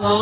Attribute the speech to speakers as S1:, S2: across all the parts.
S1: الحمد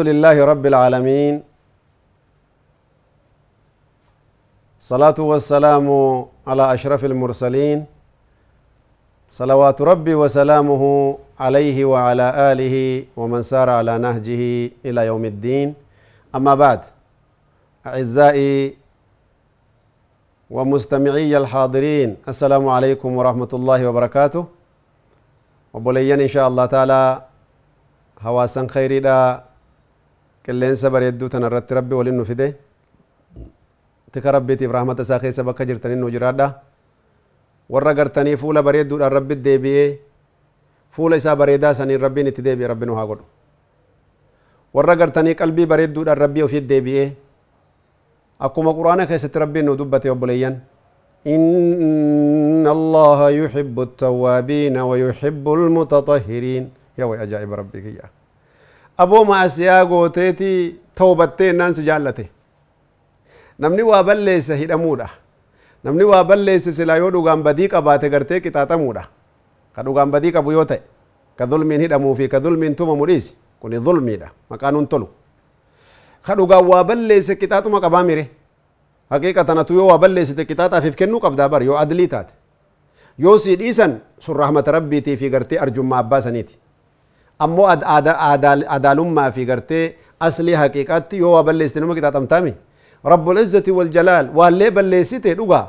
S1: لله رب العالمين صلاة والسلام على أشرف المرسلين صلوات ربي وسلامه عليه وعلى آله ومن سار على نهجه إلى يوم الدين. أما بعد أعزائي ومستمعي الحاضرين السلام عليكم ورحمة الله وبركاته. وبلين إن شاء الله تعالى هواسا خيري irratti rabbi waliin nu fide tika rabbiitiif rahmata isaa keessa bakka jirtaniin nu jiraadha warra gartanii fuula bareedduudhaan rabbi deebi'ee fuula isaa bareedaa saniin rabbiin itti deebi'e rabbi nu haa godhu warra gartanii qalbii bareedduudhaan rabbii ofiit deebi'ee akkuma quraana keessatti rabbiin nu dubbate obboleeyyan إن الله يحب التوابين ويحب المتطهرين يا وي أجائب ربك يا aboo maasiyaa gooteeti tawbattee innaan si jaallate namni waa balleessa hidhamuudha namni waa balleesse silaa yoo dhugaan badii qabaate gartee qixaaxamuudha ka dhugaan badii qabu yoo ta'e ka dhulmiin hidhamuu fi ka dhulmiin tumamu dhiisi kuni dhulmiidha maqaan hun tolu ka dhugaan waa balleesse qixaaxuma qabaa mire haqiiqatanatu yoo waa balleessite qixaaxaafif kennuu qabdaa bar yoo adlii taate yoo sii dhiisan sun rahmata rabbiitii fi gartee arjummaa abbaa saniiti ammoo adaalummaa fi gartee aslii haqiiqaatti yoo waa balleessite nama qixaaxamtaami رب العزة والجلال. والليب اللي سيتي لغا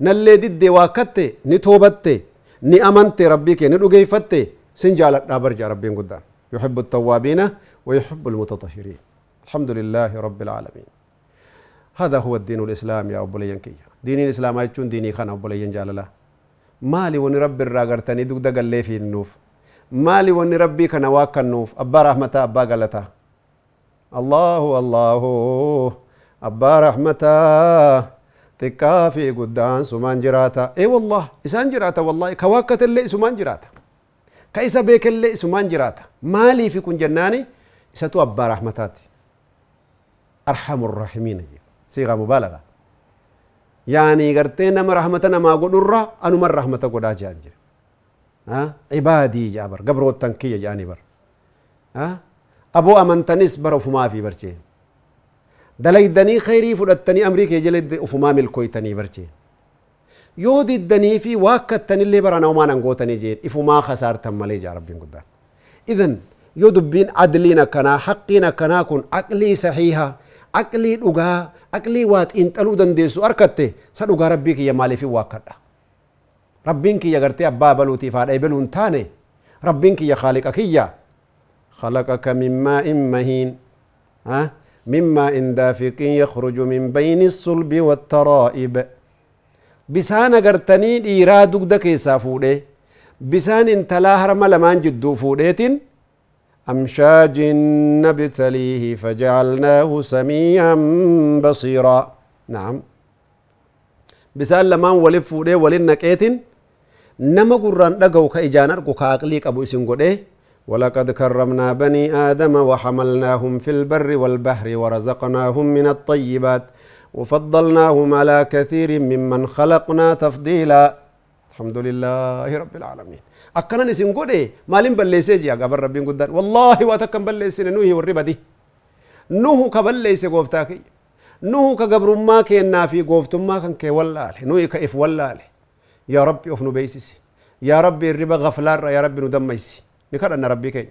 S1: نللي دي واكتة نتوبتة نأمنت ربي كي نلغي فتة سنجالة نابرجة ربي قد يحب التوابين ويحب المتطهرين. الحمد لله رب العالمين. هذا هو الدين الإسلام يا أبو لينكي. دين الإسلام يتشون ديني خان أبو لين جالة مالي وني رب الرغر تاني دوك دقل لي في النوف مالي وني ربي كان واكا النوف أبا رحمة أبا قلتا الله الله. أبا رحمتا تكافي قدان سمان جراتا إي والله اسان جراتا والله. كواكت اللي سمان جراتا كايسا بيك اللي سمان جراتا مالي في كن جناني ستو أبا رحمتات أرحم الراحمين. سيغا مبالغة. يعني قرتين ما رحمتنا ما قد نرى أنو من رحمتا قد أجانجر عبادي جابر. قبرو التنكية جانبر ها؟ أبو أمن تنس برو فما في برشين. دليدني خيري فلتني أمريكا جلد أفما ملكويتني برشين يودي الدني في واكتني اللي برانا وما ننقوتني جين إفما خسارة مالي جا ربين قدان إذن يدبين عدلين كنا حقنا كنا كن عقلي صحيحة عقلي لغا عقلي وات انتلو دنديسو أركته سنغا ربيك يا مالي في واكتا gartee abbaa baluutiif haadha ebeluun taane rabbiin kiyya khaaliqa kiyya خلقك من ماء مهين. ها؟ من ماء دافق يخرج من بين الصلب والترائب. بسان غرتني ديرا دغدا كيسا فوده. بسان انتلا هرم لمان جدو فوديتين أمشاج نبتليه فجعلناه سميعا بصيرا. نعم. بسان لمان ولف فوده ولن نقيتين nama gurraan dhaga'u ka ijaan argu ka aqlii qabu isin godhe ولقد كرمنا بني آدم وحملناهم في البر والبحر ورزقناهم من الطيبات وفضلناهم على كثير ممن خلقنا تفضيلا. الحمد لله رب العالمين. أكنا نسين قولي مالين بلسي جي. أقبر ربين قدان والله واتكن بلسي نوهي والربا دي نوه كبلسي قوفتاكي. نوه كقبر ما كينا في قوفتما كان كي والله نوهي كإف والله. يا ربي أفنو بيسيسي. يا ربي الربا غفلار. يا ربي ندميسي. نكر أن ربي كين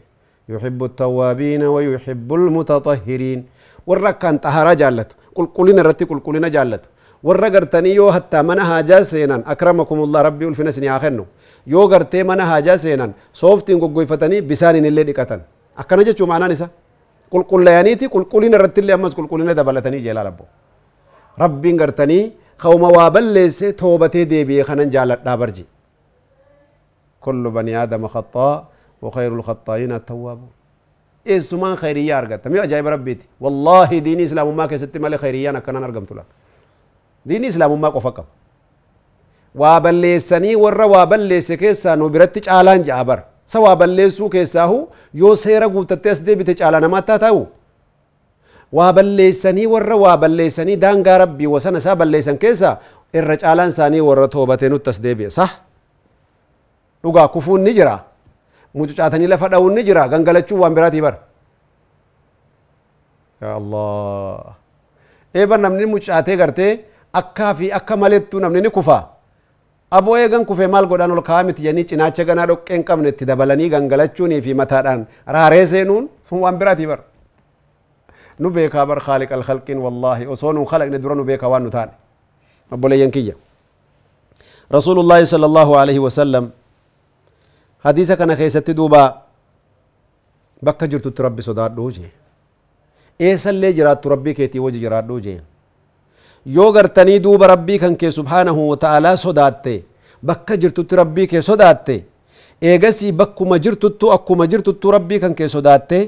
S1: يحب التوابين ويحب المتطهرين. والرك أن تهرا جالت. كل كلنا رتي كل كلنا جالت. والرجر تنيو حتى منها جاسينا أكرمكم الله ربي ألف نسني آخرنو. يو قرت منها جاسينا صوفتين قوي فتني بساني اللي دكتن أكنا جت معنا نسا. كل كل يانيتي كل كلنا رتي اللي أمس كل كلنا دبلتني جلال ربو. ربي قرتني خوما وابل ليس توبتي دي بي خنن جالت دابرجي. كل بني آدم خطأ وخير الخطائين التوابون. إيه سمان خيرية أرغت تمي أجايب ربيتي والله دين إسلام ما كسدت مالي خيرية أنا كنا نرغم تلا دين إسلام ما كفكم وابلسني ورا وابلس كيسا نبرتج آلان جابر. سوا بلسو كيسا هو يو قوت التس بتج آلان ما تاتاو. وابلسني ورا وابلسني دانغا ربي وسنا سابلسن كيسا. الرج آلان ساني ورا توبتين التس دي صح؟ لغا كفون نجرا. Mucucaatanii lafa dha'uun ni jira gangalachuun waan biraatii bara yaa allah eeba namni mucucaatee gartee akkaa fi akka malettuu namni ni kufa aboo eegan kufee maal godhan ol kaa'aa miti jennii cinaacha ganaa dhoqqee hin qabne itti dabalanii gangalachuunii fi mataadhaan raaree seenuun waan biraatii bara nu beekaa bar khaaliq alkhalqiin wallaahi osoo nun khalaqne dura nu beekaa waan nu taane obboleeyyan kiyya rasuulullaahi sala allaahu alaihi wasallam hadiisa kana keessatti duuba bakka jirtutti rabbi sodaadhuu jee eessallee jiraattu rabbii keetii waji jiraadhuu jeen yoo gartanii duuba rabbii kan kee subhaanahu wa ta'aalaa sodaatte bakka jirtutti rabbii kee sodaatte eegasii bakkuma jirtuttu akkuma jirtuttu rabbii kan kee sodaatte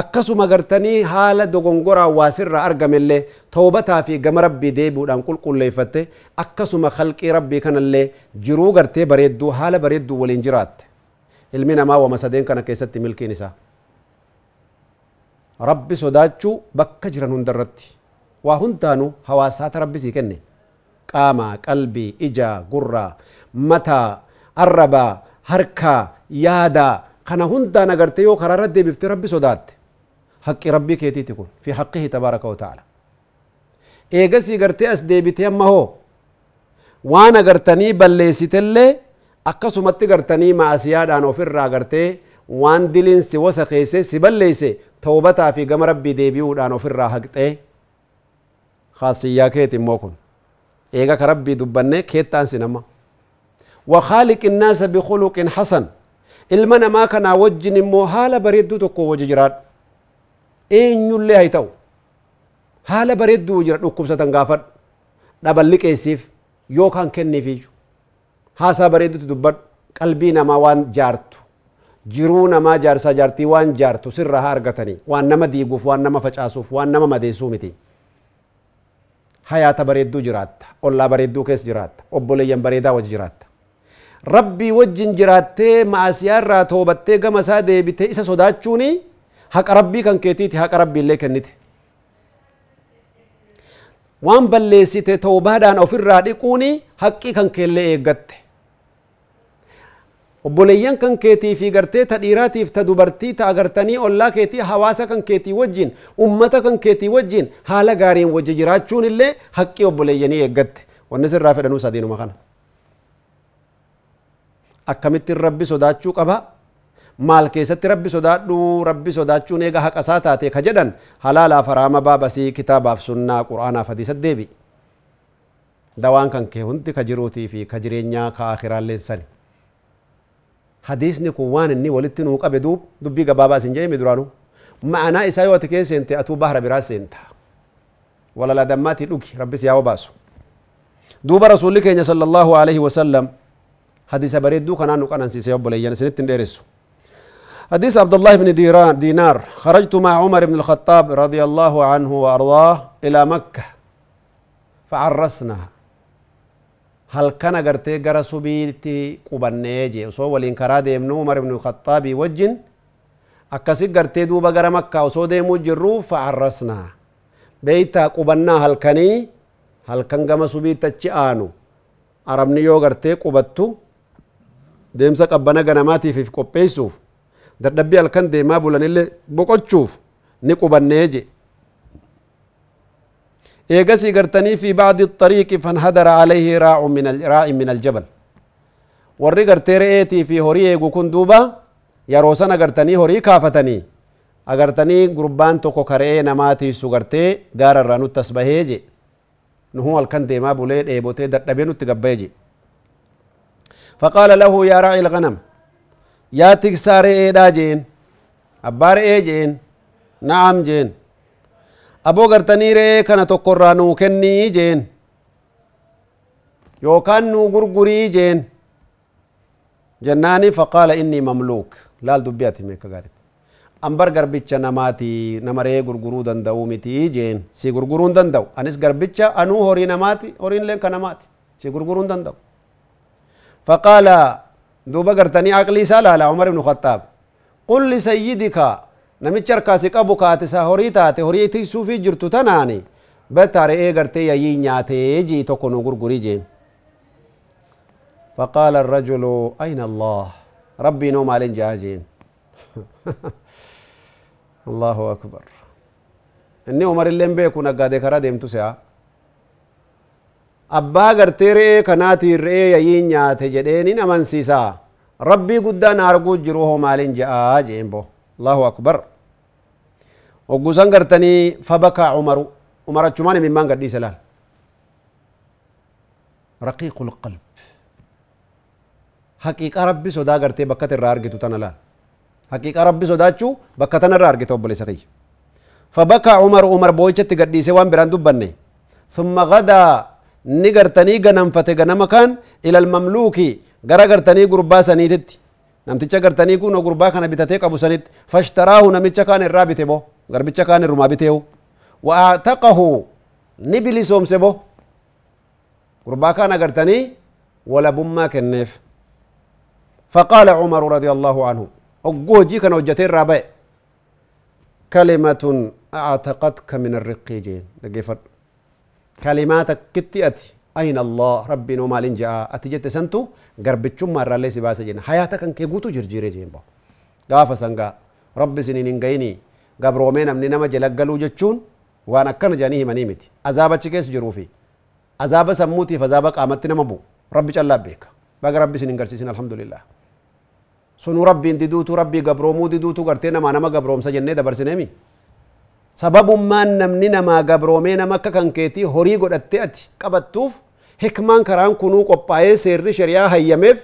S1: akkasuma gartanii haala dogongoraa waasirraa argamellee toobataa fi gama rabbii deebi'uudhaan qulqulleeffatte akkasuma khalqii rabbii kanallee jiruu gartee bareedduu haala bareedduu waliin jiraatte ilmi namaa wama sadeen kana keessatti milkiin isaa rabbi sodaachuu bakka jiran hundarratti waa hundaanuu hawaasaata rabbi sii kenne qaama qalbii ija gurraa mataa arrabaa harkaa yaadaa kana hundaan agartee yoo karaarra deebifte rabbi sodaatte haqqi rabbii keetiiti kun fi haqqihi tabaaraka wa ta'ala eegasii gartee as deebitee amma hoo waan agartanii balleessitellee akkasumatti gartanii maasiyaadhaan ofirraa gartee waan diliin si wasa keesse si balleeyse tawbataa fi gama rabbii deebi'uudhaan ofirraa haqxee khaasiyyaa keeti immoo kun eega ka rabbii dubbanne keettaan si nama وخالق الناس بخلق حسن ilma namaa kanaa wajjin immoo haala bareedduu tokko waji jiraadhu eenyullee hay ta'u haala bareedduu jira dhukkubsatan gaafadhu dhaban liqeessiif yookaan kenniifiiyyu haasaa bareeddutu dubbadhu qalbii namaa waan jaartu jiruu namaa jaarsaa jaartii waan jaartu sirra haa argatanii waan nama diiguuf waan nama facaasuuf waan nama madeessuu miti hayaata bareedduu jiraatta ollaa bareedduu keessa jiraatta obboleeyyan bareedaa waji jiraatta rabbii wajjin jiraattee maasiyaa irraa toobattee gama isaa deebitee isa sodaachuuni haqa rabbii kan keetiiti haqa rabbii illee kennite waan balleessite toobaadhaan ofirraa dhiquuni haqqii kan keellee eeggatte obboleeyyan kan keetii fi gartee ta dhiiraatiif ta dubartii ta agartanii ollaa keetii hawaasa kan keetii wajjin ummata kan keetii wajjin haala gaariin wajji jiraachuun illee haqqii obboleeyyanii eeggatte wanni sirraa fedhanuu sadiinuma kana akkamittiin rabbi sodaachuu qaba maal keessatti rabbi sodaadhu rabbi sodaachuun eega haqa isaa taate ka jedhan halaalaaf haraama baabasii kitaabaaf sunnaa qur'aanaaf hadiisa deebi dawaan kan kee hundi ka jiruutii fi ka jireenyaa ka akiraalleen sani hadiisni kun waan inni walitti nuu qabe duub dubbii gabaabaa isin jedhemi duraanu ma'anaa isaa yoo ati kee seente atuu bahara biraa seenta walala dammaatii dhugi rabbis yaa baasu duuba rasuulli keenya sallallahu alaihi wasallam بريدو كان أنو كان سيسي أبو ليان سنتين ديرسو حديث عبد الله بن ديران دينار. خرجت مع عمر بن الخطاب رضي الله عنه وأرضاه إلى مكة. فعرسنا. هل كان قرتي قرسو بيتي قبنيجي ولين كرا ديمنو عمر بن الخطاب وجن. أكسي قرتي دوبا قرا مكة. وصو ديمو جرو فعرسنا. بيتا قبنا هل كني؟ هل كان قمسو بيتا آنو؟ arabni yoo gartee qubattu deemsa qabbana ganamaatiif qopheessuuf dadhabbii halkan deemaa bulanillee boqochuuf ni qubannee je eegasii gartanii fi bacdi xariiqi fanhadara alayhi raacu min aljabal warri gartee re'eetii fi horii eegu kun duuba yeroo san agartanii horii kaafatanii agartanii gurbaan tokko ka re'ee namaatiisu gartee gaara irraa nutti as bahee je nuhu halkan deemaa bulee dheebotee dadhabee nutti gabbaye je فقال له يا راعي الغنم yaa tiksaa re'eedhaa jeen abbaa re'ee jeen na'am jeen. Aboo gartanii re'ee kana tokkorraa nuu kennii jeen. Yookaan nuu gurgurii jeen. Jennaani faqaala inni mamluuk laal dubbii ati meeqa gaaritti. Ambar garbicha namaati nama re'ee gurguruu danda'u miti jeen. Si gurguruun danda'u anis garbicha anuu horii namaati horiin leenka namaati. Si gurguruun danda'u. Faqaala دوبا قرتني عقلي سالا على عمر بن الخطاب قل لسيدك namicha harkaasi qabu kaatisa horii taate horii tiksuufii jirtu tanaani betta re'ee gartee yayyii nyaatee jii tokko nu gurgurii jeen فقال الرجل أين الله ربي نوم علين جاجين الله أكبر إني عمر اللين بيكو نقادي كرا ديمتو سيا abbaa gartee re'ee kanaatiin re'ee yayyii nyaate jedheenin amansiisaa rabbii guddaan arguu jiru hoo maaliin je'aa jeen bo allahu akbar hoggusan gartanii fabakaa umaru umar achumaan imimmaan gadhiise laal raqiiqul qalb haqiiqa rabbi sodaa gartee bakka irraa argitu tana laal haqiiqa rabbi sodaachuu bakka tana irraa argite obboleessa kiyya fabakaa umaru umar boo'ichatti gadhiise waan biraan dubbanne ثم غدا ni gartanii ganamfate ganama kaan ilal mamluuki gara gartanii gurbaa saniititti namticha gartanii kun gurbaa kana bitatee qabu sanitti fashtaraahu namicha kaan irraa bite bo garbicha kaan irrumaa biteehu wa aataqahu ni bilisoomse bo gurbaa kaan agartanii walabummaa kenneef فقال عمر رضي الله عنه أقوه جي كان وجتين رابع كلمة أعتقدك من الرقيجين لقيفر كلمات كتي أتي. أين الله؟ ربي نو مالين جاء أتجت سنتو غربتشم مرة ليس باسا جين حياتك أنك قوتو جرجيري جين بو. غافا سنغا. ربي سنين إنغيني. غبرومين أمني نما جلقلو جتشون. وأنا كان جانيه مني متي. عذابة كيس جروفي. عذاب سموتي فذابة قامت نما ربي جل بيك. بقى ربي سنين قرسيسين. الحمد لله. sunu rabbiin diduutu rabbii gabroomuu diduutu gartee namaa nama gabroomsa jennee dabarsineemi sababummaan namni namaa gabroomee nama akka kan keetii horii godhattee ati qabattuuf hikmaan karaan kunuu qophaa'ee seerri shari'aa hayyameef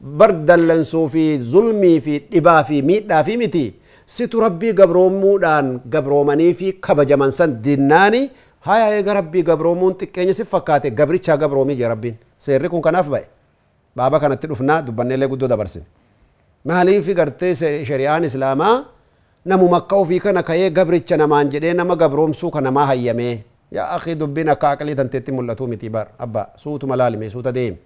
S1: bar dallansuu fi zulmii fi dhibaa fi miidhaa fi miti situ rabbii gabroomuudhaan gabroomanii fi kabajaman san dinnaani haya eega rabbii gabroomuun xiqqeenya si fakkaate gabrichaa gabroomii jee rabbiin seerri kun kanaaf ba'e baaba kanatti dhufnaa dubbanneelee guddoo dabarsine maaliif gartee shari'aan islaamaa namuma akka ofii kana ka'ee gabricha namaan jedhee nama gabroomsuu ka namaa hayyamee yaa akhi dubbiin akka aqlii tanteetti mul'atuu miti bar abba suutuma laalime suuta deemi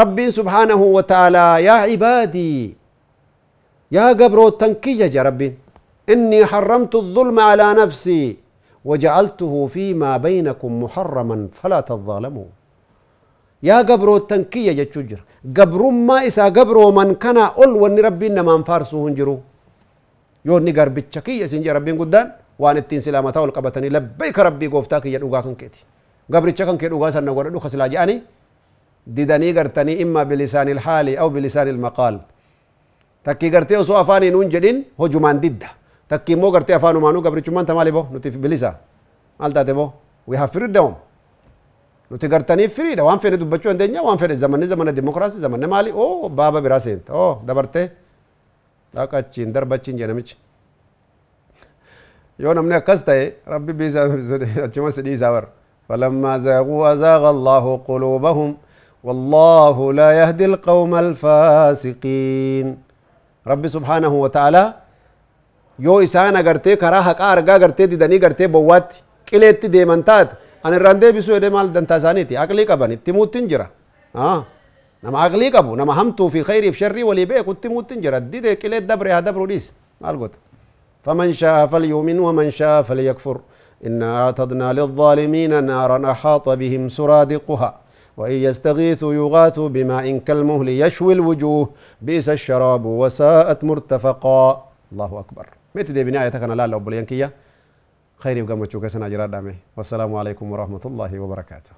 S1: rabbiin subhaanahu wa ta'aalaa yaa cibaadii yaa gabrootan kiyya je rabbiin إني حرمت الظلم على نفسي وجعلته فيما بينكم محرما فلا تظالموا يا قبرو التنكية جتشجر قبر ما إسا قبرو من كان أول وني ربي إنما انفارسو هنجرو يوني قرب الشكية سنجي ربي قدان وان التين سلامة والقبتني لبيك ربي قوفتاك يدوغا كن كيتي قبر الشكن كيدوغا سنة ورد خسلا جاني ديداني قرتني إما بلسان الحال أو بلسان المقال تكي قرتي وسو أفاني نون جدين هجمان دده takki immoo gartee afaanumaanuu gabrichummaan tamaali bo nuti bilisa. Maal taate bo we have freedom. Nuti gartanii firiidha waan fedhe dubbachuu dandeenya waan fedhe zamanni zamana dimokiraasii zamanni maali oo baaba biraa seenta oo dabartee dhaqachiin darbachiin jedhamichi yoo namni akkas ta'e rabbi biisa achuma si dhiisaa bar فلما زاغوا أزاغ الله قلوبهم والله لا يهدي القوم الفاسقين رب سبحانه وتعالى yoo isaan agartee karaa haqaa argaa gartee didanii gartee bowwaatti qileetti deeman taate ani irraan deebisuu jedhee maal dantaa isaaniiti aqlii qaban itti muuttin jira nama aqlii qabu nama hamtuu fi khayriif sharrii walii beeku itti muuttin jira didee qilee dabre haa dabruu dhiis maal gota فمن شاء فليؤمن ومن شاء فليكفر إنا أعتدنا للظالمين نارا أحاط بهم سرادقها وإن يستغيثوا يغاثوا بماء كالمهل يشوي الوجوه بئس الشراب وساءت مرتفقا الله أكبر متى دي بناية كان لا لو خير يبقى مچوكا سنا جرا دامي. والسلام عليكم ورحمة الله وبركاته.